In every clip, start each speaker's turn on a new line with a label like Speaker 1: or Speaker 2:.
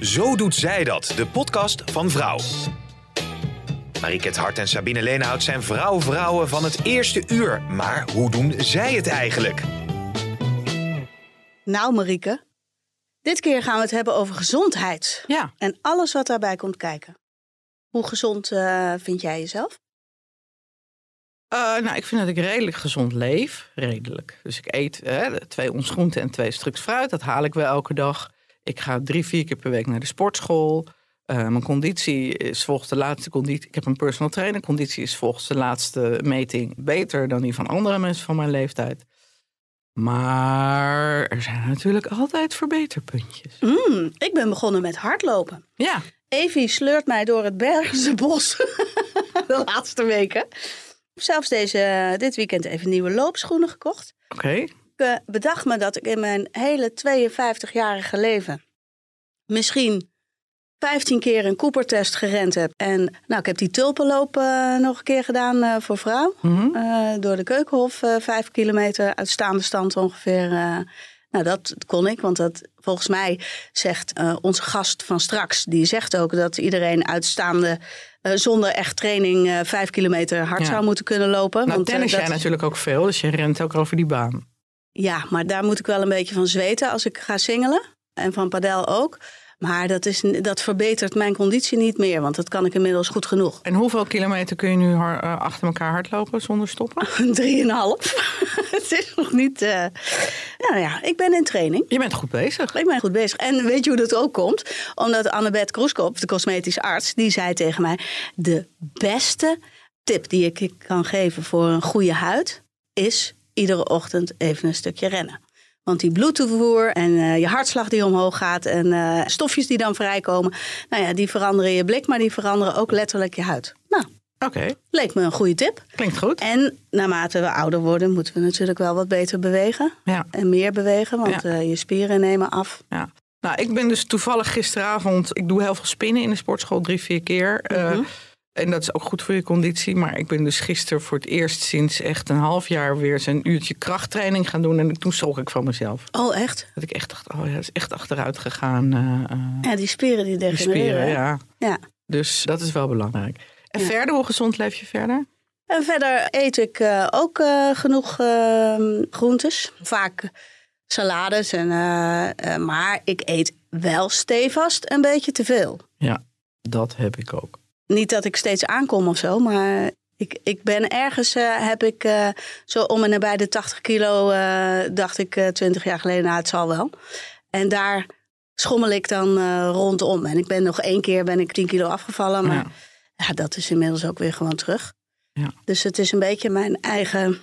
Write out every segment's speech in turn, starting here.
Speaker 1: Zo doet zij dat, de podcast van Vrouw. Mariket Hart en Sabine Leenhout zijn vrouw-vrouwen van het eerste uur. Maar hoe doen zij het eigenlijk?
Speaker 2: Nou, Marieke, dit keer gaan we het hebben over gezondheid.
Speaker 3: Ja.
Speaker 2: En alles wat daarbij komt kijken. Hoe gezond eh, vind jij jezelf?
Speaker 3: Uh, nou, ik vind dat ik redelijk gezond leef. Redelijk. Dus ik eet hè, twee ons groenten en twee stuks fruit. Dat haal ik wel elke dag. Ik ga drie, vier keer per week naar de sportschool. Uh, mijn conditie is volgens de laatste conditie. Ik heb een personal trainer. Conditie is volgens de laatste meting beter dan die van andere mensen van mijn leeftijd. Maar er zijn natuurlijk altijd verbeterpuntjes.
Speaker 2: Mm, ik ben begonnen met hardlopen.
Speaker 3: Ja.
Speaker 2: Evie sleurt mij door het Bergse bos de laatste weken. Zelfs deze, dit weekend even nieuwe loopschoenen gekocht.
Speaker 3: Oké.
Speaker 2: Ik uh, bedacht me dat ik in mijn hele 52-jarige leven misschien 15 keer een Cooper-test gerend heb. En nou, ik heb die tulpenloop uh, nog een keer gedaan uh, voor vrouw.
Speaker 3: Mhm.
Speaker 2: Mm -hmm. door de Keukenhof, vijf kilometer uit staande stand ongeveer. nou, dat kon ik, want dat volgens mij zegt onze gast van straks... die zegt ook dat iedereen uitstaande zonder echt training... vijf kilometer hard ja. zou moeten kunnen lopen.
Speaker 3: Nou,
Speaker 2: want,
Speaker 3: tennis
Speaker 2: dat...
Speaker 3: jij natuurlijk ook veel, dus je rent ook over die baan.
Speaker 2: Ja, maar daar moet ik wel een beetje van zweten als ik ga singelen. En van padel ook. Maar dat, is, dat verbetert mijn conditie niet meer, want dat kan ik inmiddels goed genoeg.
Speaker 3: En hoeveel kilometer kun je nu uh, achter elkaar hardlopen zonder stoppen?
Speaker 2: Drieënhalf. Het is nog niet. Uh... Nou ja, ik ben in training.
Speaker 3: Je bent goed bezig.
Speaker 2: Ik ben goed bezig. En weet je hoe dat ook komt? Omdat Annabeth Kroeskop, de cosmetische arts, die zei tegen mij: de beste tip die ik kan geven voor een goede huid is iedere ochtend even een stukje rennen. Want die bloedtoevoer en uh, je hartslag die omhoog gaat en uh, stofjes die dan vrijkomen, nou ja, die veranderen je blik, maar die veranderen ook letterlijk je huid. Nou,
Speaker 3: oké. Okay.
Speaker 2: Leek me een goede tip.
Speaker 3: Klinkt goed.
Speaker 2: En naarmate we ouder worden, moeten we natuurlijk wel wat beter bewegen.
Speaker 3: Ja.
Speaker 2: En meer bewegen, want ja. uh, je spieren nemen af.
Speaker 3: Ja. Nou, ik ben dus toevallig gisteravond, ik doe heel veel spinnen in de sportschool, drie, vier keer.
Speaker 2: -hmm.
Speaker 3: En dat is ook goed voor je conditie. Maar ik ben dus gisteren voor het eerst sinds echt een half jaar weer een uurtje krachttraining gaan doen. En toen schrok ik van mezelf.
Speaker 2: Oh, echt?
Speaker 3: Dat ik echt dacht, oh ja, dat is echt achteruit gegaan. Uh,
Speaker 2: ja, die spieren die degenereren.
Speaker 3: Die spieren, ja.
Speaker 2: ja.
Speaker 3: Dus dat is wel belangrijk. En ja. verder, hoe gezond leef je verder?
Speaker 2: En verder eet ik uh, ook uh, genoeg uh, groentes. Vaak salades. En, maar ik eet wel stevast een beetje te veel.
Speaker 3: Ja, dat heb ik ook.
Speaker 2: Niet dat ik steeds aankom of zo, maar ik, ik ben ergens, uh, heb ik uh, zo om en nabij de 80 kilo, uh, dacht ik 20 jaar geleden, nou het zal wel. En daar schommel ik dan rondom. En ik ben nog één keer ben ik 10 kilo afgevallen, maar ja. ja dat is inmiddels ook weer gewoon terug.
Speaker 3: Ja.
Speaker 2: Dus het is een beetje mijn eigen,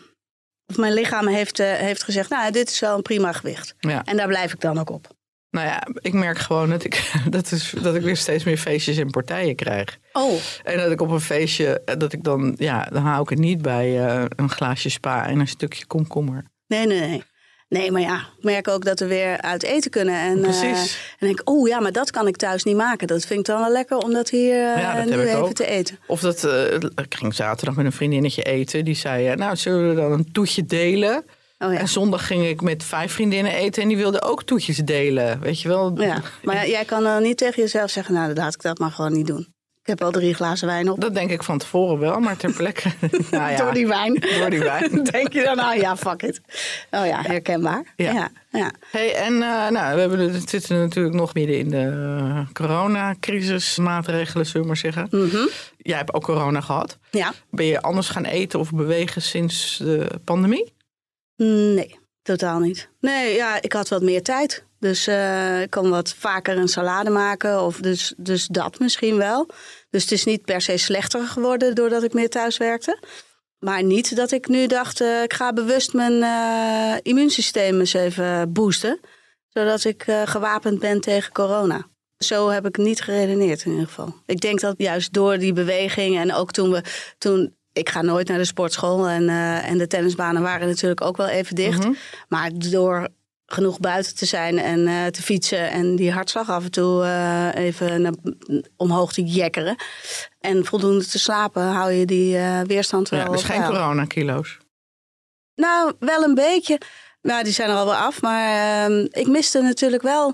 Speaker 2: of mijn lichaam heeft, heeft gezegd, nou dit is wel een prima gewicht.
Speaker 3: Ja.
Speaker 2: En daar blijf ik dan ook op.
Speaker 3: Nou ja, ik merk gewoon dat ik, dat, is, dat ik weer steeds meer feestjes en partijen krijg.
Speaker 2: Oh.
Speaker 3: En dat ik op een feestje, dat ik dan, ja, dan hou ik het niet bij uh, een glaasje spa en een stukje komkommer.
Speaker 2: Nee, nee, nee. Nee, maar ja, ik merk ook dat we weer uit eten kunnen. En,
Speaker 3: Precies.
Speaker 2: Uh, en denk oh ja, maar dat kan ik thuis niet maken. Dat vind ik dan wel lekker om dat hier uh,
Speaker 3: ja, dat
Speaker 2: nu even
Speaker 3: ook.
Speaker 2: te eten.
Speaker 3: Of dat, ik ging zaterdag met een vriendinnetje eten. Die zei, nou zullen we dan een toetje delen?
Speaker 2: Oh ja.
Speaker 3: En zondag ging ik met vijf vriendinnen eten en die wilden ook toetjes delen. Weet je wel?
Speaker 2: Ja, maar jij kan dan niet tegen jezelf zeggen, nou laat ik dat maar gewoon niet doen. Ik heb al drie glazen wijn op.
Speaker 3: Dat denk ik van tevoren wel, maar ter plekke.
Speaker 2: nou ja, door die wijn.
Speaker 3: Door die wijn.
Speaker 2: denk je dan, nou ja, fuck it. Oh ja, herkenbaar. Ja. ja, ja.
Speaker 3: Hey, en uh, nou, we hebben, zitten natuurlijk nog midden in de uh, coronacrisismaatregelen, zullen we maar zeggen.
Speaker 2: Mm -hmm.
Speaker 3: Jij hebt ook corona gehad.
Speaker 2: Ja.
Speaker 3: Ben je anders gaan eten of bewegen sinds de pandemie?
Speaker 2: Nee, totaal niet. Nee, ja, ik had wat meer tijd. Dus uh, ik kon wat vaker een salade maken. Of dus, dus dat misschien wel. Dus het is niet per se slechter geworden doordat ik meer thuis werkte. Maar niet dat ik nu dacht, uh, ik ga bewust mijn uh, immuunsysteem eens even boosten. zodat ik eh, gewapend ben tegen corona. Zo heb ik niet geredeneerd in ieder geval. Ik denk dat juist door die beweging en ook toen we toen ik ga nooit naar de sportschool en, eh, en de tennisbanen waren natuurlijk ook wel even dicht.
Speaker 3: Mhm.
Speaker 2: Maar door genoeg buiten te zijn en eh, te fietsen en die hartslag af en toe eh, even naar, omhoog te jekkeren en voldoende te slapen, hou je die weerstand wel
Speaker 3: Ja, dus geen coronakilo's.
Speaker 2: Nou, wel een beetje. Nou, die zijn er al wel af. Maar ehm, ik miste natuurlijk wel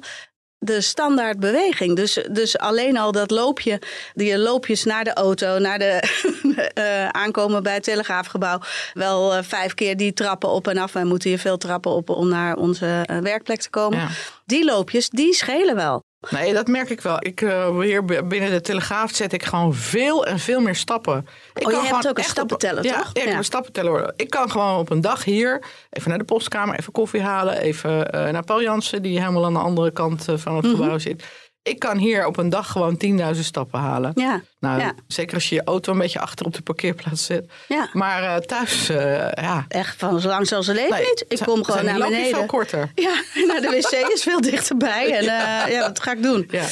Speaker 2: de standaard beweging. Dus, dus alleen al dat loopje, die loopjes naar de auto, naar de eh, aankomen bij het Telegraafgebouw. Wel eh, vijf keer die trappen op en af. Wij moeten hier veel trappen op om naar onze eh, werkplek te komen.
Speaker 3: Ja.
Speaker 2: Die loopjes, die schelen wel.
Speaker 3: Nee, dat merk ik wel. Ik, eh, hier b- binnen de Telegraaf zet ik gewoon veel en veel meer stappen. Ik
Speaker 2: Oh, je hebt ook een stappenteller,
Speaker 3: ja,
Speaker 2: toch?
Speaker 3: Ja, ik heb een stappenteller. Ik kan gewoon op een dag hier even naar de postkamer, even koffie halen, even eh, naar Paul Jansen, die helemaal aan de andere kant eh, van het
Speaker 2: Mhm.
Speaker 3: gebouw zit. Ik kan hier op een dag gewoon 10.000 stappen halen.
Speaker 2: Ja,
Speaker 3: Nou,
Speaker 2: ja.
Speaker 3: zeker als je je auto een beetje achter op de parkeerplaats zet.
Speaker 2: ja.
Speaker 3: Maar eh, thuis, eh, ja.
Speaker 2: Echt van zo lang zal ze leven
Speaker 3: Nee,
Speaker 2: niet. Ik kom gewoon naar beneden.
Speaker 3: veel korter.
Speaker 2: Ja, naar de wc is veel dichterbij. En eh, ja, dat ga ik doen.
Speaker 3: Ja.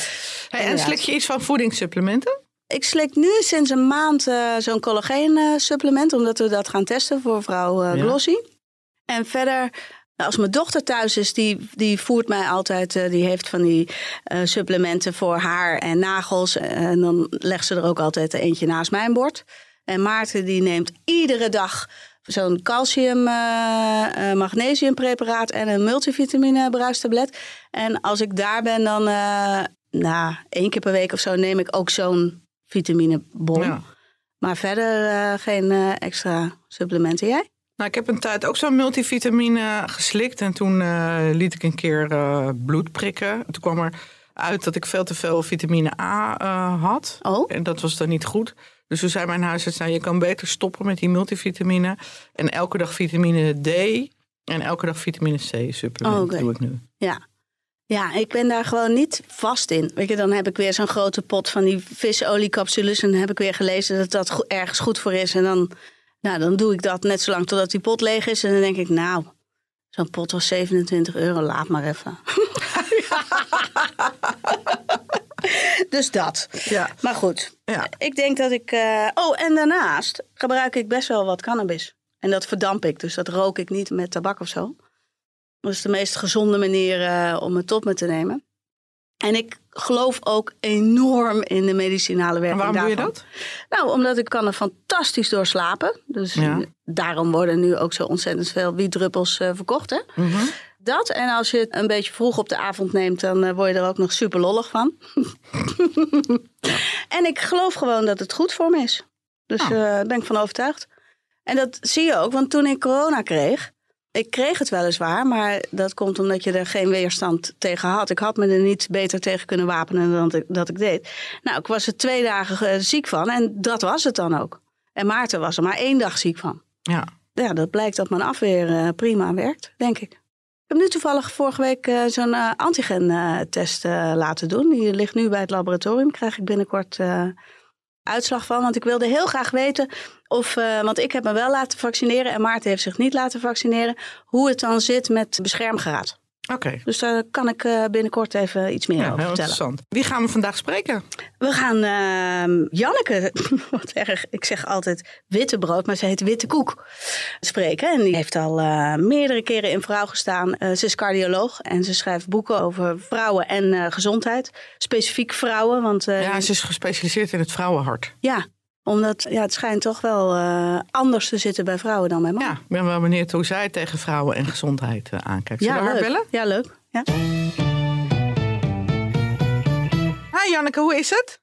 Speaker 3: Hey, en slik je iets van voedingssupplementen?
Speaker 2: Ik slik nu sinds een maand zo'n collageen supplement, omdat we dat gaan testen voor vrouw. Glossy. En verder, nou, als mijn dochter thuis is, die, die voert mij altijd, eh, die heeft van die eh, supplementen voor haar en nagels. En dan legt ze er ook altijd eentje naast mijn bord. En Maarten die neemt iedere dag zo'n calcium, eh, magnesiumpreparaat en een multivitamine bruistablet. En als ik daar ben, dan nou, één keer per week of zo neem ik ook zo'n vitaminebom.
Speaker 3: Ja.
Speaker 2: Maar verder geen extra supplementen. Jij?
Speaker 3: Nou, ik heb een tijd ook zo'n multivitamine geslikt. En toen eh, liet ik een keer eh, bloed prikken. Toen kwam er uit dat ik veel te veel vitamine A eh, had.
Speaker 2: Oh,
Speaker 3: En dat was dan niet goed. Dus toen zei mijn huisarts, nou, je kan beter stoppen met die multivitamine. En elke dag vitamine D en elke dag vitamine C supplement
Speaker 2: Oh,
Speaker 3: doe ik nu.
Speaker 2: ja. Ja, ik ben daar gewoon niet vast in. Weet je, dan heb ik weer zo'n grote pot van die visoliecapsules. En dan heb ik weer gelezen dat dat ergens goed voor is. En dan, nou, dan doe ik dat net zolang totdat die pot leeg is. En dan denk ik, nou, zo'n pot was 27 euro, laat maar even. dus dat.
Speaker 3: Ja.
Speaker 2: Maar goed,
Speaker 3: Ja.
Speaker 2: ik denk dat ik. eh, Oh, en daarnaast gebruik ik best wel wat cannabis. En dat verdamp ik, dus dat rook ik niet met tabak of zo. Dat is de meest gezonde manier eh, om het tot me te nemen. En ik geloof ook enorm in de medicinale
Speaker 3: En
Speaker 2: werking
Speaker 3: waarom doe je
Speaker 2: daarvan.
Speaker 3: dat?
Speaker 2: Nou, omdat ik kan er fantastisch door slapen. Dus
Speaker 3: Ja.
Speaker 2: daarom worden nu ook zo ontzettend veel wietdruppels eh, verkocht. Hè?
Speaker 3: Mhm.
Speaker 2: Dat, en als je het een beetje vroeg op de avond neemt, dan eh, word je er ook nog super lollig van. en ik geloof gewoon dat het goed voor me is. Dus
Speaker 3: Ah.
Speaker 2: daar ben ik van overtuigd. En dat zie je ook, want toen ik corona kreeg, ik kreeg het weliswaar, maar dat komt omdat je er geen weerstand tegen had. Ik had me er niet beter tegen kunnen wapenen dan dat ik, dat ik deed. Nou, ik was er twee dagen eh, ziek van en dat was het dan ook. En Maarten was er maar één dag ziek van
Speaker 3: Ja.
Speaker 2: ja, dat blijkt dat mijn afweer eh, prima werkt, denk ik. Ik heb nu toevallig vorige week eh, zo'n antigen-test laten doen. Die ligt nu bij het laboratorium. Krijg ik binnenkort uitslag van. Want ik wilde heel graag weten of, eh, want ik heb me wel laten vaccineren en Maarten heeft zich niet laten vaccineren, hoe het dan zit met beschermgraad.
Speaker 3: Oké.
Speaker 2: Dus daar kan ik eh, binnenkort even iets meer
Speaker 3: Ja,
Speaker 2: over
Speaker 3: heel
Speaker 2: vertellen.
Speaker 3: interessant. Wie gaan we vandaag spreken?
Speaker 2: We gaan ehm, Janneke, wat erg, ik zeg altijd witte brood, maar ze heet witte koek, spreken. En die heeft al eh, meerdere keren in Vrouw gestaan. Ze is cardioloog en ze schrijft boeken over vrouwen en gezondheid. Specifiek vrouwen, want
Speaker 3: Ja, ze is gespecialiseerd in het vrouwenhart.
Speaker 2: ja, omdat ja, het schijnt toch wel eh, anders te zitten bij vrouwen dan bij mannen.
Speaker 3: Ja, ik ben wel benieuwd hoe zij tegen vrouwen en gezondheid eh, aankijkt. Zullen we haar
Speaker 2: leuk.
Speaker 3: bellen?
Speaker 2: Ja, leuk. Ja.
Speaker 3: Hi Janneke, hoe is het?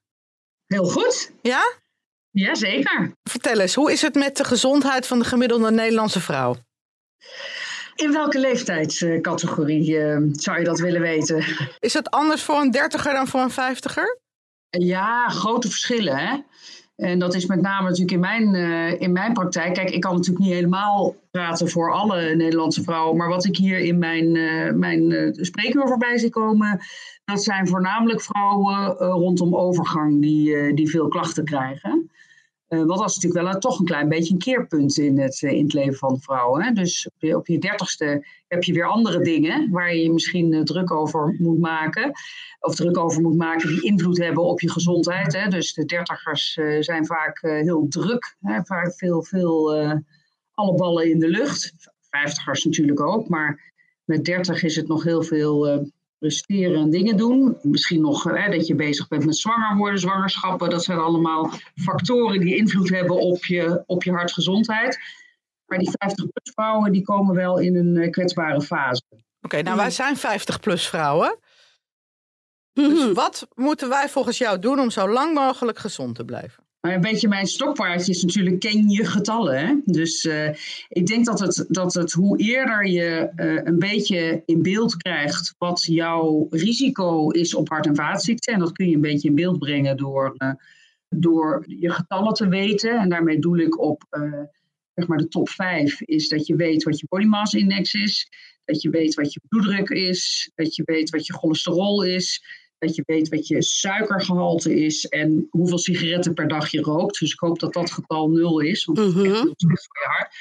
Speaker 4: Heel goed.
Speaker 3: Ja?
Speaker 4: Jazeker.
Speaker 3: Vertel eens, hoe is het met de gezondheid van de gemiddelde Nederlandse vrouw?
Speaker 4: In welke leeftijdscategorie eh, zou je dat willen weten?
Speaker 3: Is het anders voor een dertiger dan voor een vijftiger?
Speaker 4: Ja, grote verschillen. Hè? En dat is met name natuurlijk in mijn, eh, in mijn praktijk. Kijk, ik kan natuurlijk niet helemaal praten voor alle Nederlandse vrouwen. Maar wat ik hier in mijn, eh mijn eh, spreekuur voorbij zie komen. Dat zijn voornamelijk vrouwen rondom overgang die, die veel klachten krijgen. Uh, want dat is natuurlijk wel toch een klein beetje een keerpunt in het, in het leven van de vrouw. Hè? Dus op je, dertigste heb je weer andere dingen waar je misschien druk over moet maken. Of druk over moet maken die invloed hebben op je gezondheid. Hè? Dus de dertigers zijn vaak heel druk. Hè? Vaak veel, veel alle ballen in de lucht. Vijftigers natuurlijk ook, maar met dertig is het nog heel veel presteren en dingen doen. Misschien nog hè, dat je bezig bent met zwanger worden, zwangerschappen. Dat zijn allemaal factoren die invloed hebben op je, op je hartgezondheid. Maar die 50-plus vrouwen die komen wel in een eh, kwetsbare fase.
Speaker 3: Oké, nou wij zijn 50-plus vrouwen. Dus mhm. wat moeten wij volgens jou doen om zo lang mogelijk gezond te blijven?
Speaker 4: Maar een beetje mijn stokpaardje is natuurlijk ken je getallen. Hè? Dus uh, ik denk dat het, dat het hoe eerder je uh, een beetje in beeld krijgt wat jouw risico is op hart- en vaatziekten. En dat kun je een beetje in beeld brengen door, uh, door je getallen te weten. En daarmee doel ik op zeg maar de top 5 is dat je weet wat je body mass index is. Dat je weet wat je bloeddruk is. Dat je weet wat je cholesterol is dat je weet wat je suikergehalte is en hoeveel sigaretten per dag je rookt. Dus ik hoop dat dat getal nul is, want dat is echt mhm. heel slecht voor je hart.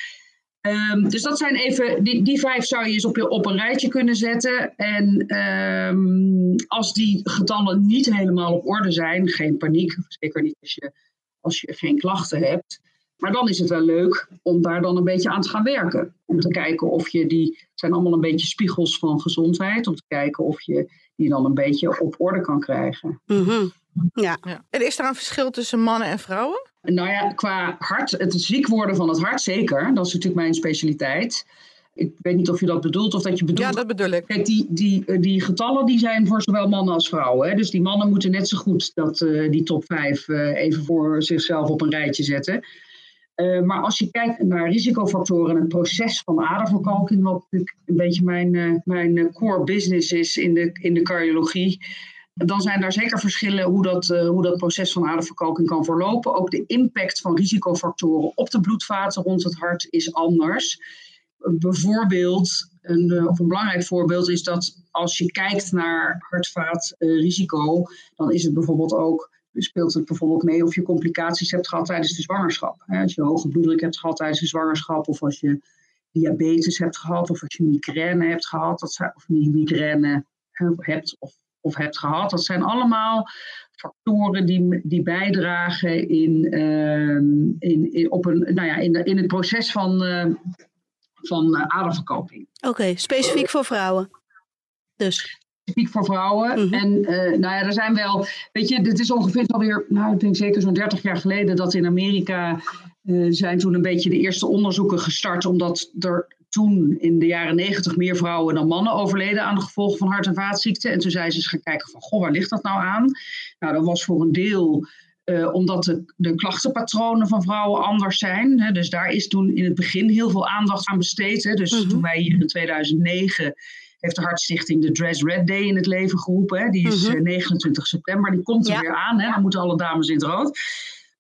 Speaker 4: Um, dus dat zijn even, die, die vijf zou je eens op, op een rijtje kunnen zetten. En um, als die getallen niet helemaal op orde zijn, geen paniek, zeker niet als je, als je geen klachten hebt. Maar dan is het wel leuk om daar dan een beetje aan te gaan werken. Om te kijken of je die, het zijn allemaal een beetje spiegels van gezondheid, om te kijken of je die dan een beetje op orde kan krijgen.
Speaker 2: Mhm. ja.
Speaker 3: ja. En is er een verschil tussen mannen en vrouwen?
Speaker 4: Nou ja, qua hart, het ziek worden van het hart zeker. Dat is natuurlijk mijn specialiteit. Ik weet niet of je dat bedoelt of dat je bedoelt.
Speaker 3: Ja, dat bedoel ik.
Speaker 4: Kijk, die, die, die getallen die zijn voor zowel mannen als vrouwen. Hè? Dus die mannen moeten net zo goed dat, uh, die top 5 uh, eh, even voor zichzelf op een rijtje zetten. Uh, maar als je kijkt naar risicofactoren en het proces van aderverkalking, wat natuurlijk een beetje mijn, uh, mijn core business is in de, in de cardiologie, dan zijn daar zeker verschillen hoe dat, hoe dat proces van aderverkalking kan verlopen. Ook de impact van risicofactoren op de bloedvaten rond het hart is anders. Bijvoorbeeld, een, of een belangrijk voorbeeld is dat als je kijkt naar hartvaatrisico, dan is het bijvoorbeeld ook speelt het bijvoorbeeld mee of je complicaties hebt gehad tijdens de zwangerschap. Als je hoge bloeddruk hebt gehad tijdens de zwangerschap, of als je diabetes hebt gehad, of als je migraine hebt gehad, dat zijn, of migraine hebt of, of hebt gehad. Dat zijn allemaal factoren die, die bijdragen in, uh, in, op een, nou ja, in, in het proces van, uh, van aderverkoping.
Speaker 2: Oké, specifiek voor vrouwen. Dus
Speaker 4: specifiek voor vrouwen. Mhm. En uh, nou ja, er zijn wel, weet je, dit is ongeveer alweer, nou ik denk zeker zo'n 30 jaar geleden dat in Amerika uh, zijn toen een beetje de eerste onderzoeken gestart, omdat er toen in de jaren 90 meer vrouwen dan mannen overleden aan de gevolgen van hart- en vaatziekten. En toen zijn ze eens gaan kijken van, goh, waar ligt dat nou aan? Nou, dat was voor een deel uh, omdat de, de, klachtenpatronen van vrouwen anders zijn. Hè. Dus daar is toen in het begin heel veel aandacht aan besteed. Hè. Dus mhm. toen wij hier in 2009 heeft de Hartstichting de Dress Red Day in het leven geroepen. Hè. Die is 29 mhm. eh, september, die komt er weer aan. Hè. Dan moeten alle dames in het rood.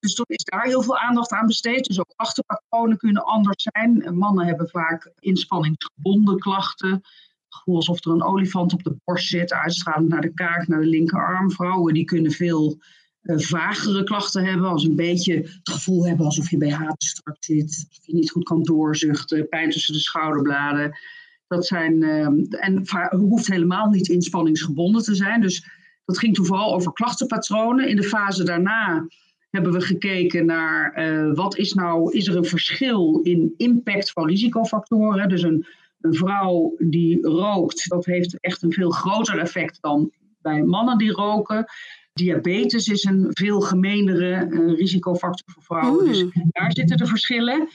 Speaker 4: Dus toen is daar heel veel aandacht aan besteed. Dus ook klachtenpatronen kunnen anders zijn. Mannen hebben vaak inspanningsgebonden klachten. Gevoel alsof er een olifant op de borst zit, uitstralend naar de kaak, naar de linkerarm. Vrouwen die kunnen veel uh, vagere klachten hebben, als een beetje het gevoel hebben alsof je BH te strak zit, of je niet goed kan doorzuchten, pijn tussen de schouderbladen. Dat zijn, ehm, en hoeft helemaal niet inspanningsgebonden te zijn. Dus dat ging toen vooral over klachtenpatronen. In de fase daarna hebben we gekeken naar uh, wat is nou, is er een verschil in impact van risicofactoren. Dus een, een vrouw die rookt, dat heeft echt een veel groter effect dan bij mannen die roken. Diabetes is een veel gemeenere uh, risicofactor voor vrouwen. Dus hmm. daar zitten de verschillen.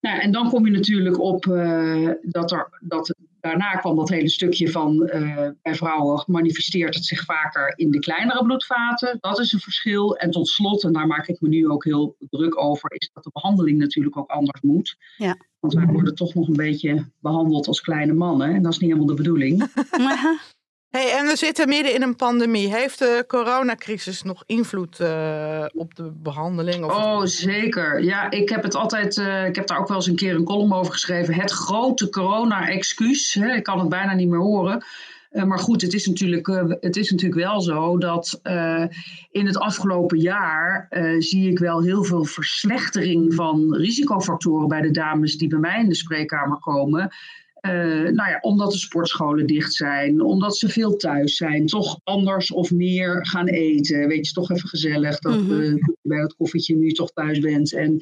Speaker 4: Nou, en dan kom je natuurlijk op uh, dat er dat daarna kwam dat hele stukje van uh, bij vrouwen manifesteert het zich vaker in de kleinere bloedvaten. Dat is een verschil. En tot slot, en daar maak ik me nu ook heel druk over, is dat de behandeling natuurlijk ook anders moet.
Speaker 2: Ja.
Speaker 4: Want wij worden toch nog een beetje behandeld als kleine mannen. En dat is niet helemaal de bedoeling.
Speaker 3: Hey, en we zitten midden in een pandemie. Heeft de coronacrisis nog invloed uh, op de behandeling?
Speaker 4: Of oh, zeker. Ja, ik heb het altijd. Uh, ik heb daar ook wel eens een keer een column over geschreven. Het grote corona-excuus. Ik kan het bijna niet meer horen. Uh, maar goed, het is natuurlijk, het is natuurlijk wel zo dat in het afgelopen jaar zie ik wel heel veel verslechtering van risicofactoren bij de dames die bij mij in de spreekkamer komen. Uh, nou ja, omdat de sportscholen dicht zijn, omdat ze veel thuis zijn, toch anders of meer gaan eten. Weet je, toch even gezellig dat mm -hmm. bij het koffietje nu toch thuis bent. En,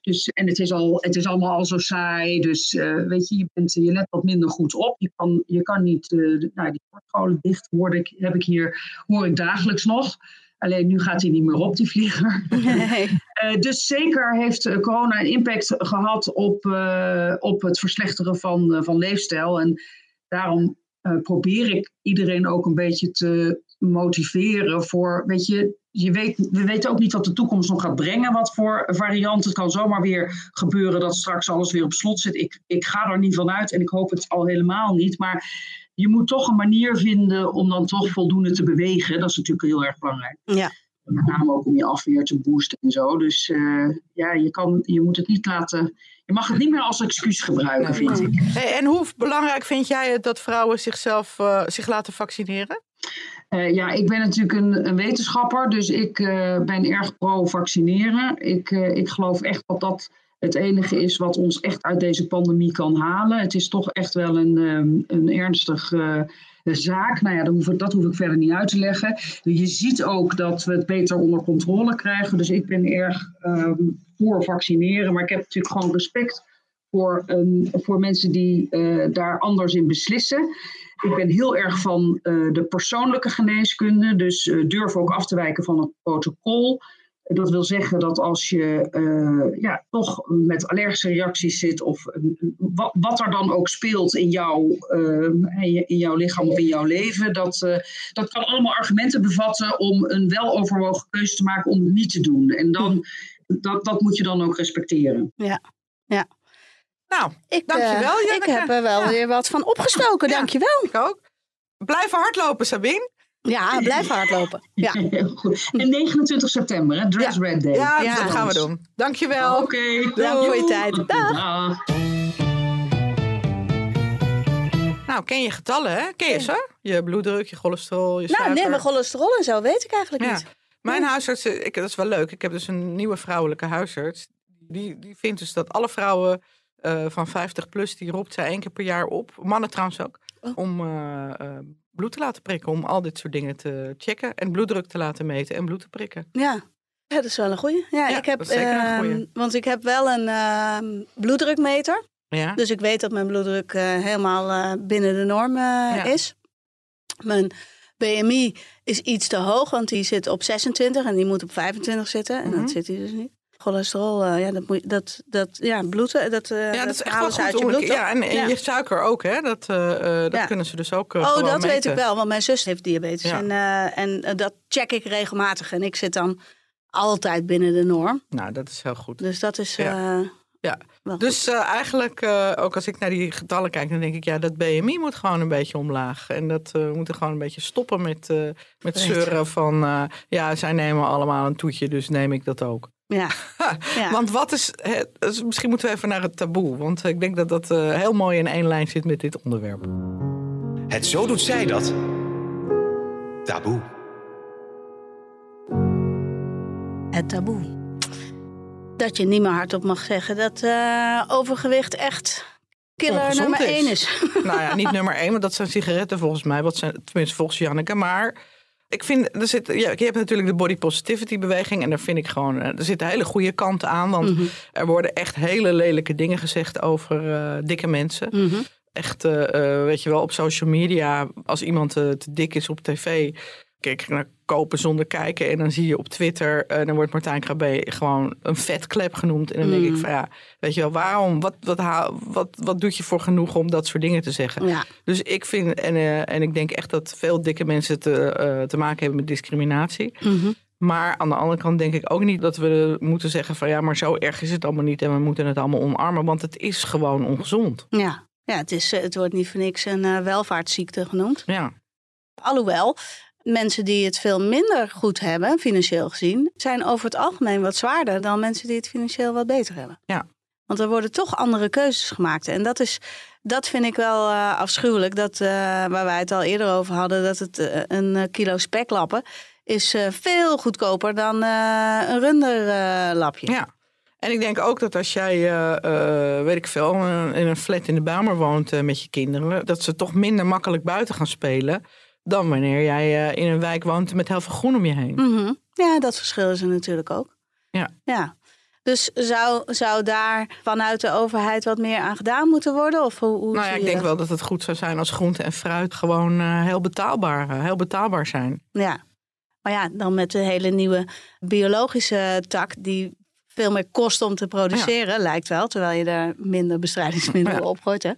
Speaker 4: dus, en het, is al, het is allemaal al zo saai, dus uh, weet je, je, bent, je let wat minder goed op. Je kan, je kan niet, nou, die sportscholen dicht hoorde ik, heb ik hier, hoor ik dagelijks nog. Alleen nu gaat hij niet meer op, die vlieger. Nee. uh, dus zeker heeft corona een impact gehad op, uh, op het verslechteren van, uh, van leefstijl. En daarom probeer ik iedereen ook een beetje te motiveren voor, weet je, je weet, we weten ook niet wat de toekomst nog gaat brengen, wat voor varianten. Het kan zomaar weer gebeuren dat straks alles weer op slot zit. Ik, ik ga er niet van uit en ik hoop het al helemaal niet. Maar je moet toch een manier vinden om dan toch voldoende te bewegen. Dat is natuurlijk heel erg belangrijk.
Speaker 2: Ja.
Speaker 4: Met name ook om je afweer te boosten en zo. Dus uh, ja, je, kan, je moet het niet laten. Je mag het niet meer als excuus gebruiken, vind ik.
Speaker 3: Hey, en hoe belangrijk vind jij het dat vrouwen zichzelf uh, zich laten vaccineren?
Speaker 4: Uh, ja, ik ben natuurlijk een, een wetenschapper, dus ik ben erg pro-vaccineren. Ik, ik geloof echt dat dat het enige is wat ons echt uit deze pandemie kan halen. Het is toch echt wel een, een ernstig uh, zaak. Nou ja, dat hoef, ik, dat hoef ik verder niet uit te leggen. Je ziet ook dat we het beter onder controle krijgen. Dus ik ben erg um, voor vaccineren. Maar ik heb natuurlijk gewoon respect voor, um, voor mensen die uh, daar anders in beslissen. Ik ben heel erg van uh, de persoonlijke geneeskunde. Dus durf ook af te wijken van het protocol. Dat wil zeggen dat als je uh, ja, toch met allergische reacties zit, of uh, wat, wat, er dan ook speelt in, jou, uh, in jouw lichaam of in jouw leven, dat, dat kan allemaal argumenten bevatten om een weloverwogen keuze te maken om het niet te doen. En dan, dat, dat moet je dan ook respecteren.
Speaker 2: Ja, ja.
Speaker 3: Nou, ik, dankjewel.
Speaker 2: ik heb er wel ja. weer wat van opgestoken, ja, dankjewel.
Speaker 3: Ik ook. Blijven hardlopen, Sabine.
Speaker 2: Ja, blijf hardlopen. Ja.
Speaker 4: Goed. En 29 september, hè? Dress
Speaker 3: ja.
Speaker 4: Red Day.
Speaker 3: Ja, ja, dat gaan we doen. Dankjewel.
Speaker 4: Oké. Okay,
Speaker 2: Dank voor je tijd. Dag.
Speaker 4: Dag.
Speaker 3: Nou, ken je getallen, hè? Ken je ze? Je bloeddruk, je cholesterol, je suiker.
Speaker 2: Nou, nee, mijn cholesterol en zo weet ik eigenlijk
Speaker 3: ja.
Speaker 2: niet.
Speaker 3: Mijn huisarts, ik, dat is wel leuk. Ik heb dus een nieuwe vrouwelijke huisarts. Die, die vindt dus dat alle vrouwen uh, van 50 plus, die roept zij één keer per jaar op. Mannen trouwens ook. Oh. Om uh, uh, bloed te laten prikken. Om al dit soort dingen te checken. En bloeddruk te laten meten en bloed te prikken.
Speaker 2: Ja, ja dat is wel een goeie. Ja,
Speaker 3: ja
Speaker 2: ik heb,
Speaker 3: dat is zeker een goeie.
Speaker 2: Uh, want ik heb wel een uh, bloeddrukmeter.
Speaker 3: Ja.
Speaker 2: Dus ik weet dat mijn bloeddruk uh, helemaal binnen de norm ja. is. Mijn BMI is iets te hoog, want die zit op 26 en die moet op 25 zitten. En mm -hmm. dat zit hij dus niet. Cholesterol, ja, dat moet dat, dat ja, bloed, dat,
Speaker 3: ja, dat,
Speaker 2: dat
Speaker 3: is echt wel
Speaker 2: uit je bloed.
Speaker 3: Ja, en, en ja. je suiker ook, hè? Dat, dat ja. kunnen ze dus ook.
Speaker 2: oh, dat
Speaker 3: meten.
Speaker 2: weet ik wel, want mijn zus heeft diabetes. En, en dat check ik regelmatig. En ik zit dan altijd binnen de norm.
Speaker 3: Nou, dat is heel goed.
Speaker 2: Dus dat is.
Speaker 3: Ja. Dus uh, eigenlijk, uh, ook als ik naar die getallen kijk, dan denk ik, ja, dat BMI moet gewoon een beetje omlaag. En dat uh, we moeten gewoon een beetje stoppen met, met zeuren van, ja, zij nemen allemaal een toetje, dus neem ik dat ook.
Speaker 2: Ja.
Speaker 3: ja. Want wat is, het, misschien moeten we even naar het taboe, want ik denk dat dat heel mooi in één lijn zit met dit onderwerp.
Speaker 1: Het zo doet zij dat. Taboe.
Speaker 2: Het taboe dat je niet meer hardop mag zeggen dat uh, overgewicht echt killer nummer
Speaker 3: is.
Speaker 2: één is.
Speaker 3: nou ja, niet nummer één, want dat zijn sigaretten volgens mij. Wat zijn, tenminste volgens Janneke. Maar ik vind, er zit, ja, je hebt natuurlijk de body positivity beweging. En daar vind ik gewoon, er zitten hele goede kanten aan. Want
Speaker 2: Mhm.
Speaker 3: mm -hmm. er worden echt hele lelijke dingen gezegd over uh, dikke mensen.
Speaker 2: Mm -hmm.
Speaker 3: Echt, uh, weet je wel, op social media. Als iemand te dik is op tv kijk naar kopen zonder kijken. En dan zie je op Twitter, uh, dan wordt Martijn Krabbe gewoon een vetklep genoemd. En dan
Speaker 2: Mm.
Speaker 3: denk ik van ja, weet je wel, waarom? Wat, wat, wat, wat doet je voor genoeg om dat soort dingen te zeggen?
Speaker 2: Ja.
Speaker 3: Dus ik vind, en, uh, en ik denk echt dat veel dikke mensen te, uh, te maken hebben met discriminatie.
Speaker 2: Mm -hmm.
Speaker 3: Maar aan de andere kant denk ik ook niet dat we moeten zeggen van ja, maar zo erg is het allemaal niet. En we moeten het allemaal omarmen, want het is gewoon ongezond.
Speaker 2: Ja, ja het, is, het wordt niet voor niks een welvaartsziekte genoemd.
Speaker 3: Ja.
Speaker 2: Alhoewel, mensen die het veel minder goed hebben, financieel gezien, zijn over het algemeen wat zwaarder dan mensen die het financieel wat beter hebben.
Speaker 3: Ja.
Speaker 2: Want er worden toch andere keuzes gemaakt. En dat is Dat vind ik wel uh, afschuwelijk. Dat, uh, waar wij het al eerder over hadden, dat het uh, een kilo speklappen is veel goedkoper dan een runderlapje.
Speaker 3: ja. En ik denk ook dat als jij, weet ik veel, in een flat in de Bamer woont met je kinderen, dat ze toch minder makkelijk buiten gaan spelen dan wanneer jij in een wijk woont met heel veel groen om je heen.
Speaker 2: Mm -hmm. Ja, dat verschil is er natuurlijk ook.
Speaker 3: Ja.
Speaker 2: ja. Dus zou, zou daar vanuit de overheid wat meer aan gedaan moeten worden? Of hoe, hoe
Speaker 3: nou ja, ik denk wel dat het goed zou zijn als groente en fruit gewoon uh, heel, betaalbaar, uh, heel betaalbaar zijn.
Speaker 2: Ja, maar ja, dan met de hele nieuwe biologische tak die veel meer kost om te produceren, ja. lijkt wel, terwijl je daar minder bestrijdingsmiddelen ja. op gooit. Hè?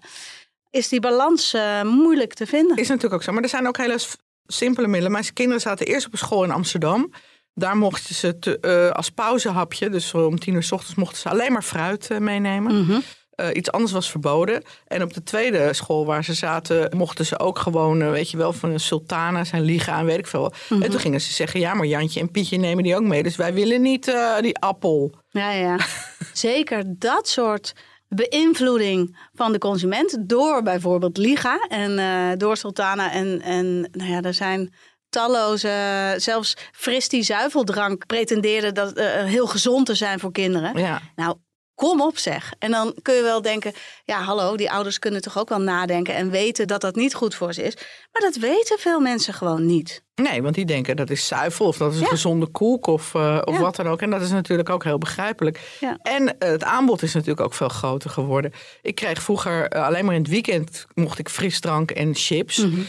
Speaker 2: Is die balans uh, moeilijk te vinden?
Speaker 3: Is natuurlijk ook zo, maar er zijn ook hele simpele middelen. Mijn kinderen zaten eerst op een school in Amsterdam. Daar mochten ze te, uh, als pauzehapje, dus om tien uur s ochtends, mochten ze alleen maar fruit uh, meenemen.
Speaker 2: Mhm.
Speaker 3: Mm -hmm. iets anders was verboden. En op de tweede school waar ze zaten, mochten ze ook gewoon, weet je wel, van een sultana zijn liegen aan, weet ik veel. Mm
Speaker 2: Mhm.
Speaker 3: En toen gingen ze zeggen, ja, maar Jantje en Pietje nemen die ook mee. Dus wij willen niet uh, die appel.
Speaker 2: Ja, ja. Zeker dat soort beïnvloeding van de consument door bijvoorbeeld Liga en uh, door Sultana. En, en nou ja, er zijn talloze, zelfs fris die zuiveldrank pretendeerde dat uh, heel gezond te zijn voor kinderen.
Speaker 3: Ja.
Speaker 2: Nou, kom op zeg. En dan kun je wel denken, ja hallo, die ouders kunnen toch ook wel nadenken en weten dat dat niet goed voor ze is. Maar dat weten veel mensen gewoon niet.
Speaker 3: Nee, want die denken dat is zuivel of dat is een gezonde koek of, uh, of
Speaker 2: Ja.
Speaker 3: wat dan ook. En dat is natuurlijk ook heel begrijpelijk.
Speaker 2: Ja.
Speaker 3: En uh, het aanbod is natuurlijk ook veel groter geworden. Ik kreeg vroeger uh, alleen maar in het weekend mocht ik frisdrank en chips.
Speaker 2: Mhm.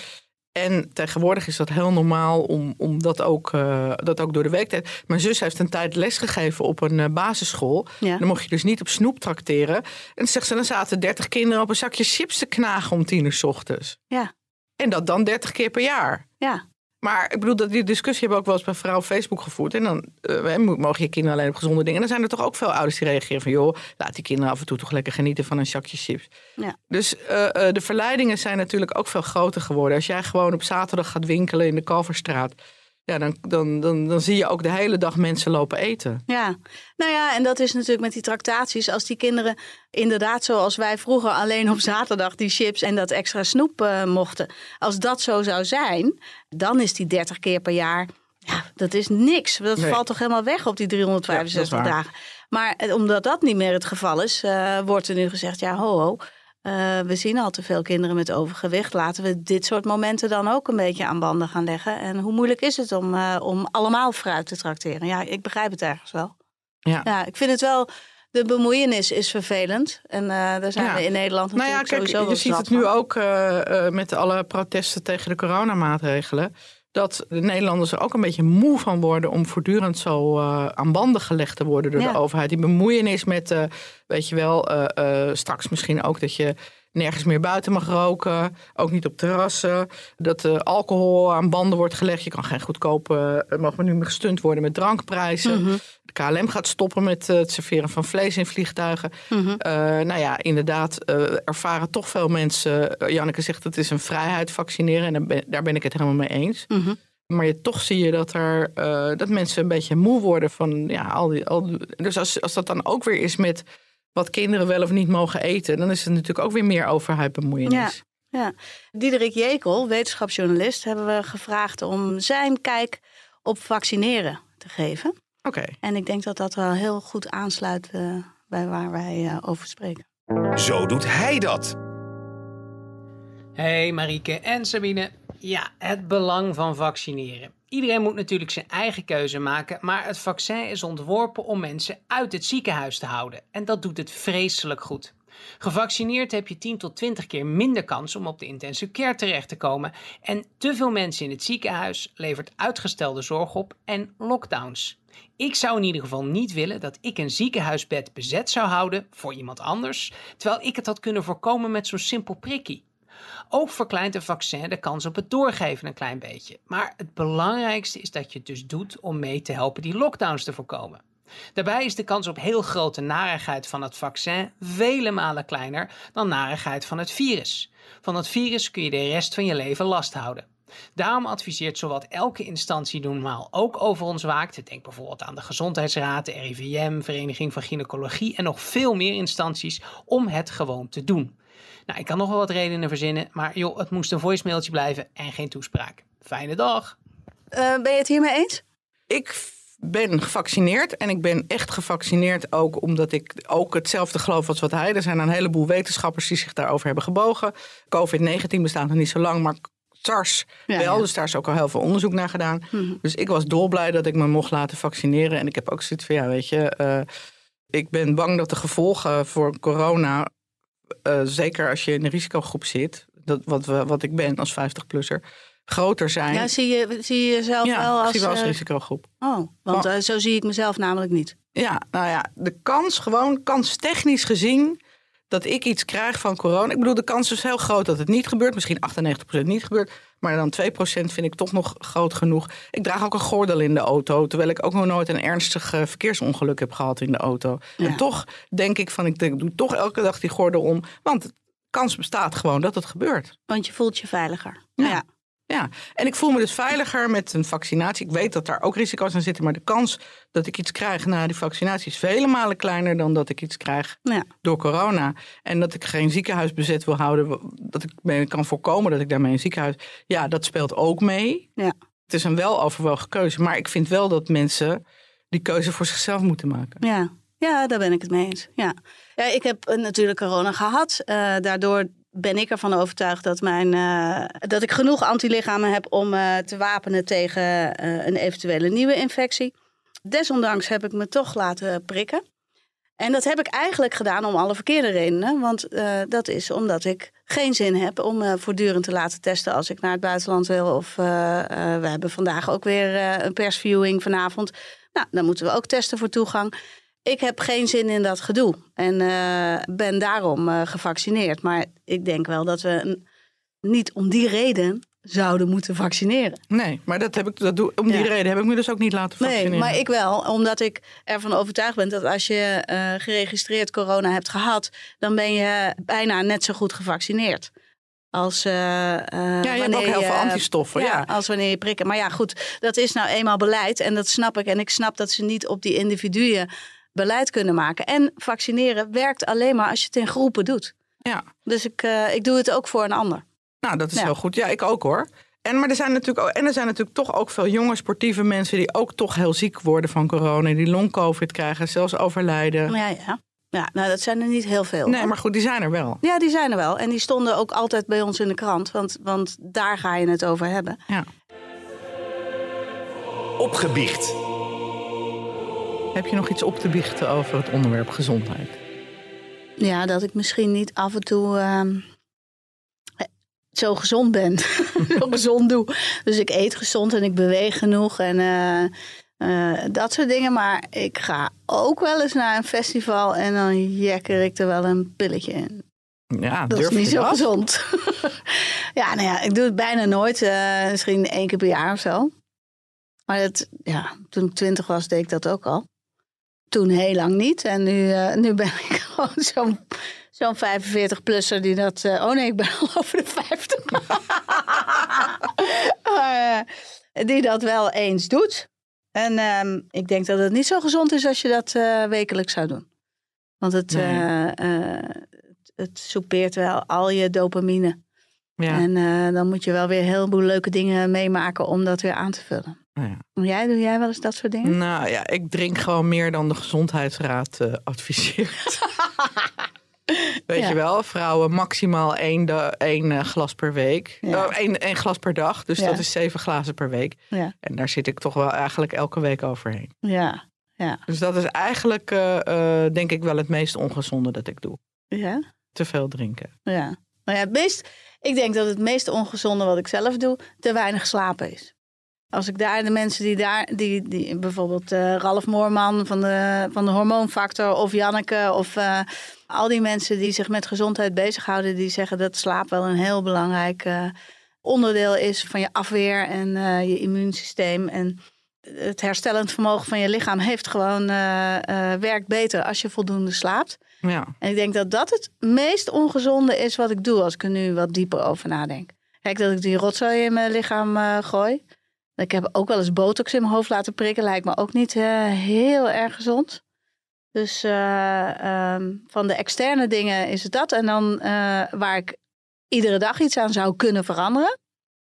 Speaker 3: En tegenwoordig is dat heel normaal om, om dat, ook, uh, dat ook door de week te Mijn zus heeft een tijd lesgegeven op een uh, basisschool.
Speaker 2: Ja.
Speaker 3: Dan mocht je dus niet op snoep trakteren. En dan zegt ze, dan zaten 30 kinderen op een zakje chips te knagen om tien uur 's ochtends.
Speaker 2: Ja,
Speaker 3: En dat dan 30 keer per jaar.
Speaker 2: ja.
Speaker 3: Maar ik bedoel, dat die discussie hebben we ook wel eens bij vrouw op Facebook gevoerd. En dan uh, mogen je kinderen alleen op gezonde dingen. En dan zijn er toch ook veel ouders die reageren van... joh, laat die kinderen af en toe toch lekker genieten van een zakje chips.
Speaker 2: Ja.
Speaker 3: Dus uh, uh, de verleidingen zijn natuurlijk ook veel groter geworden. Als jij gewoon op zaterdag gaat winkelen in de Kalverstraat... Ja, dan, dan, dan, dan zie je ook de hele dag mensen lopen eten.
Speaker 2: Ja, nou ja, en dat is natuurlijk met die tractaties. Als die kinderen inderdaad zoals wij vroeger alleen op zaterdag die chips en dat extra snoep uh, mochten. Als dat zo zou zijn, dan is die 30 keer per jaar, ja, dat is niks. Dat
Speaker 3: Nee.
Speaker 2: valt toch helemaal weg op die 365
Speaker 3: Ja, dat is waar.
Speaker 2: dagen. Maar eh, omdat dat niet meer het geval is, uh, wordt er nu gezegd, ja ho ho. Uh, we zien al te veel kinderen met overgewicht. Laten we dit soort momenten dan ook een beetje aan banden gaan leggen. En hoe moeilijk is het om, uh, om allemaal fruit te trakteren? Ja, ik begrijp het ergens wel.
Speaker 3: Ja.
Speaker 2: Ja, ik vind het wel. De bemoeienis is vervelend. En uh, daar zijn
Speaker 3: Ja.
Speaker 2: we in Nederland
Speaker 3: Nou ja,
Speaker 2: natuurlijk
Speaker 3: kijk,
Speaker 2: sowieso
Speaker 3: je ziet het nu ook met alle protesten tegen de coronamaatregelen. Dat de Nederlanders er ook een beetje moe van worden om voortdurend zo uh, aan banden gelegd te worden door
Speaker 2: Ja.
Speaker 3: de overheid. Die bemoeienis met, uh, weet je wel, uh, straks misschien ook dat je nergens meer buiten mag roken. Ook niet op terrassen. Dat alcohol aan banden wordt gelegd. Je kan geen goedkope, uh, mogen we nu meer gestund worden met drankprijzen.
Speaker 2: Mhm.
Speaker 3: De KLM gaat stoppen met het serveren van vlees in vliegtuigen.
Speaker 2: Mhm.
Speaker 3: nou ja, inderdaad ervaren toch veel mensen. Janneke zegt het is een vrijheid vaccineren. En daar ben, daar ben ik het helemaal mee eens.
Speaker 2: Mhm.
Speaker 3: Maar je, toch zie je dat, er, uh, dat mensen een beetje moe worden van ja, al die. Al die dus als, als dat dan ook weer is met wat kinderen wel of niet mogen eten, dan is het natuurlijk ook weer meer overheidbemoeienis.
Speaker 2: Ja, ja. Diederik Jekel, wetenschapsjournalist, hebben we gevraagd om zijn kijk op vaccineren te geven.
Speaker 3: Oké. Okay.
Speaker 2: En ik denk dat dat wel heel goed aansluit uh, bij waar wij uh, over spreken.
Speaker 1: Zo doet hij dat.
Speaker 5: Hey Marieke en Sabine. Ja, het belang van vaccineren. Iedereen moet natuurlijk zijn eigen keuze maken, maar het vaccin is ontworpen om mensen uit het ziekenhuis te houden. En dat doet het vreselijk goed. Gevaccineerd heb je 10 tot 20 keer minder kans om op de intensive care terecht te komen. En te veel mensen in het ziekenhuis levert uitgestelde zorg op en lockdowns. Ik zou in ieder geval niet willen dat ik een ziekenhuisbed bezet zou houden voor iemand anders, terwijl ik het had kunnen voorkomen met zo'n simpel prikkie. Ook verkleint een vaccin de kans op het doorgeven een klein beetje. Maar het belangrijkste is dat je het dus doet om mee te helpen die lockdowns te voorkomen. Daarbij is de kans op heel grote narigheid van het vaccin vele malen kleiner dan narigheid van het virus. Van het virus kun je de rest van je leven last houden. Daarom adviseert zowat elke instantie normaal ook over ons waakt. Denk bijvoorbeeld aan de Gezondheidsraad, de RIVM, Vereniging van Gynaecologie en nog veel meer instanties om het gewoon te doen. Nou, ik kan nog wel wat redenen verzinnen, maar joh, het moest een voicemailtje blijven en geen toespraak. Fijne dag.
Speaker 2: Eh, ben je het hiermee eens?
Speaker 3: Ik ben gevaccineerd en ik ben echt gevaccineerd ook omdat ik ook hetzelfde geloof als wat hij. Er zijn een heleboel wetenschappers die zich daarover hebben gebogen. COVID-19 bestaat nog niet zo lang, maar SARS
Speaker 2: Ja,
Speaker 3: wel.
Speaker 2: ja.
Speaker 3: Dus daar is ook al heel veel onderzoek naar gedaan.
Speaker 2: Mhm.
Speaker 3: Dus ik was dolblij dat ik me mocht laten vaccineren. En ik heb ook zoiets van, ja, weet je, eh, ik ben bang dat de gevolgen voor corona, eh, zeker als je in een risicogroep zit, dat, wat, we, wat ik ben als 50-plusser, groter zijn.
Speaker 2: Ja, zie je, zie je jezelf
Speaker 3: Ja,
Speaker 2: wel als...
Speaker 3: zie wel als
Speaker 2: eh,
Speaker 3: risicogroep.
Speaker 2: oh, want eh, zo zie ik mezelf namelijk niet.
Speaker 3: Ja, nou ja, de kans, gewoon kanstechnisch gezien, dat ik iets krijg van corona. Ik bedoel, de kans is heel groot dat het niet gebeurt. Misschien 98% niet gebeurt. Maar dan 2% vind ik toch nog groot genoeg. Ik draag ook een gordel in de auto. Terwijl ik ook nog nooit een ernstig eh, verkeersongeluk heb gehad in de auto.
Speaker 2: Ja.
Speaker 3: En toch denk ik van, ik doe toch elke dag die gordel om. Want de kans bestaat gewoon dat het gebeurt.
Speaker 2: Want je voelt je veiliger.
Speaker 3: Ja.
Speaker 2: ja.
Speaker 3: Ja, en ik voel me dus veiliger met een vaccinatie. Ik weet dat daar ook risico's aan zitten, maar de kans dat ik iets krijg na die vaccinatie is vele malen kleiner dan dat ik iets krijg
Speaker 2: Ja.
Speaker 3: door corona. En dat ik geen ziekenhuis bezet wil houden, dat ik mee kan voorkomen dat ik daarmee een ziekenhuis. Ja, dat speelt ook mee.
Speaker 2: Ja.
Speaker 3: Het is een weloverwogen keuze, maar ik vind wel dat mensen die keuze voor zichzelf moeten maken.
Speaker 2: Ja. ja, daar ben ik het mee eens. Ja. Ja, ik heb eh, natuurlijk corona gehad. Eh, daardoor ben ik ervan overtuigd dat, mijn, eh, dat ik genoeg antilichamen heb om eh, te wapenen tegen eh, een eventuele nieuwe infectie. Desondanks heb ik me toch laten prikken. En dat heb ik eigenlijk gedaan om alle verkeerde redenen. Want dat is omdat ik geen zin heb om me voortdurend te laten testen als ik naar het buitenland wil. Of we hebben vandaag ook weer een persviewing vanavond. Nou, dan moeten we ook testen voor toegang. Ik heb geen zin in dat gedoe en eh, ben daarom eh, gevaccineerd. Maar ik denk wel dat we een- niet om die reden zouden moeten vaccineren.
Speaker 3: Nee, maar dat heb ik, dat doe, om die
Speaker 2: Ja.
Speaker 3: reden heb ik me dus ook niet laten vaccineren.
Speaker 2: Nee, maar ik wel, omdat ik ervan overtuigd ben dat als je eh, geregistreerd corona hebt gehad, dan ben je bijna net zo goed gevaccineerd. Als, eh,
Speaker 3: ja, je hebt ook heel
Speaker 2: je-
Speaker 3: veel antistoffen. Ja,
Speaker 2: als wanneer je prikken. Maar ja, goed, dat is nou eenmaal beleid en dat snap ik. En ik snap dat ze niet op die individuen beleid kunnen maken. En vaccineren werkt alleen maar als je het in groepen doet.
Speaker 3: ja.
Speaker 2: Dus ik, eh, ik doe het ook voor een ander.
Speaker 3: Nou, dat is
Speaker 2: Ja.
Speaker 3: heel goed. Ja, ik ook hoor. En, maar er zijn natuurlijk ook, en er zijn natuurlijk toch ook veel jonge sportieve mensen die ook toch heel ziek worden van corona. Die long-covid krijgen, zelfs overlijden.
Speaker 2: Ja, ja. ja nou, dat zijn er niet heel veel.
Speaker 3: Nee,
Speaker 2: hoor.
Speaker 3: maar goed, die zijn er wel.
Speaker 2: Ja, die zijn er wel. En die stonden ook altijd bij ons in de krant. Want, want daar ga je het over hebben.
Speaker 3: Ja.
Speaker 1: Opgebiecht.
Speaker 3: Heb je nog iets op te biechten over het onderwerp gezondheid?
Speaker 2: Ja, dat ik misschien niet af en toe ehm, eh, zo gezond ben. zo gezond doe. Dus ik eet gezond en ik beweeg genoeg. En eh, eh, dat soort dingen. Maar ik ga ook wel eens naar een festival. En dan jekker ik er wel een pilletje in.
Speaker 3: Ja,
Speaker 2: Dat is niet zo gezond. ja, nou ja, ik doe het bijna nooit. misschien één keer per jaar of zo. Maar dat, ja, toen ik twintig was, deed ik dat ook al. Toen heel lang niet. En nu, eh, nu ben ik gewoon zo'n zo'n 45-plusser die dat... eh, oh nee, ik ben al over de 50. Maar, eh, die dat wel eens doet. En ehm, ik denk dat het niet zo gezond is als je dat wekelijks zou doen. Want het,
Speaker 3: Nee.
Speaker 2: het, soupeert wel al je dopamine.
Speaker 3: Ja.
Speaker 2: En dan moet je wel weer een heleboel leuke dingen meemaken om dat weer aan te vullen.
Speaker 3: Nou ja.
Speaker 2: Jij, doe jij wel eens dat soort dingen?
Speaker 3: Nou ja, ik drink gewoon meer dan de gezondheidsraad eh, adviseert. Weet
Speaker 2: Ja.
Speaker 3: je wel, vrouwen maximaal één, de, één eh, glas per week.
Speaker 2: Ja.
Speaker 3: Oh, één, één glas per dag, dus
Speaker 2: Ja.
Speaker 3: dat is zeven glazen per week.
Speaker 2: Ja.
Speaker 3: En daar zit ik toch wel eigenlijk elke week overheen.
Speaker 2: Ja, ja,
Speaker 3: Dus dat is eigenlijk, eh, denk ik, wel het meest ongezonde dat ik doe.
Speaker 2: ja.
Speaker 3: Te veel drinken.
Speaker 2: ja. Nou ja, het meest, ik denk dat het meest ongezonde wat ik zelf doe, te weinig slapen is. Als ik daar de mensen die daar, die, die bijvoorbeeld eh, Ralf Moorman van de, van de Hormoonfactor of Janneke of eh, al die mensen die zich met gezondheid bezighouden, die zeggen dat slaap wel een heel belangrijk eh, onderdeel is van je afweer en je immuunsysteem. En het herstellend vermogen van je lichaam heeft gewoon werkt beter als je voldoende slaapt.
Speaker 3: Ja,
Speaker 2: En ik denk dat dat het meest ongezonde is wat ik doe als ik er nu wat dieper over nadenk. Kijk, dat ik die rotzooi in mijn lichaam gooi. Ik heb ook wel eens botox in mijn hoofd laten prikken. Lijkt me ook niet eh, heel erg gezond. Dus uh, um, van de externe dingen is het dat. En dan uh, waar ik iedere dag iets aan zou kunnen veranderen,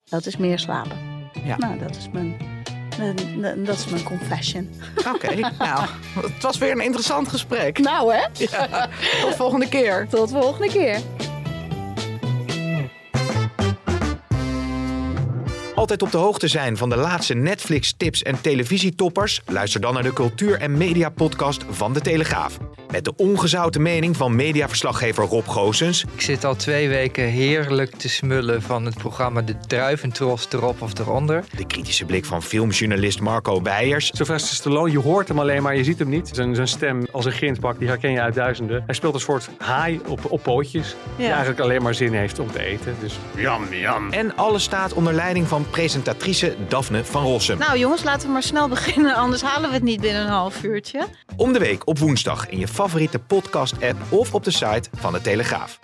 Speaker 2: dat is meer slapen.
Speaker 3: Ja.
Speaker 2: Nou, dat is mijn, dat is mijn confession.
Speaker 3: Oké, okay, nou, het was weer een interessant gesprek.
Speaker 2: Nou hè?
Speaker 3: Ja, tot volgende keer.
Speaker 2: Tot volgende keer.
Speaker 1: Altijd op de hoogte zijn van de laatste Netflix-tips en televisietoppers? Luister dan naar de cultuur- en media-podcast van De Telegraaf. Met de ongezouten mening van mediaverslaggever Rob Goosens.
Speaker 6: Ik zit al twee weken heerlijk te smullen van het programma De Druiventros erop of eronder.
Speaker 1: De kritische blik van filmjournalist Marco Weijers.
Speaker 7: Sylvester Stallone, je hoort hem alleen, maar je ziet hem niet. Zijn, zijn stem als een grindbak, die herken je uit duizenden. Hij speelt een soort haai op, op pootjes, die eigenlijk alleen maar zin heeft om te eten. Dus jam, jam.
Speaker 1: En alles staat onder leiding van presentatrice Daphne van Rossum.
Speaker 2: Nou jongens, laten we maar snel beginnen, anders halen we het niet binnen een half uurtje.
Speaker 1: Om de week op woensdag in je favoriete podcast-app of op de site van de Telegraaf.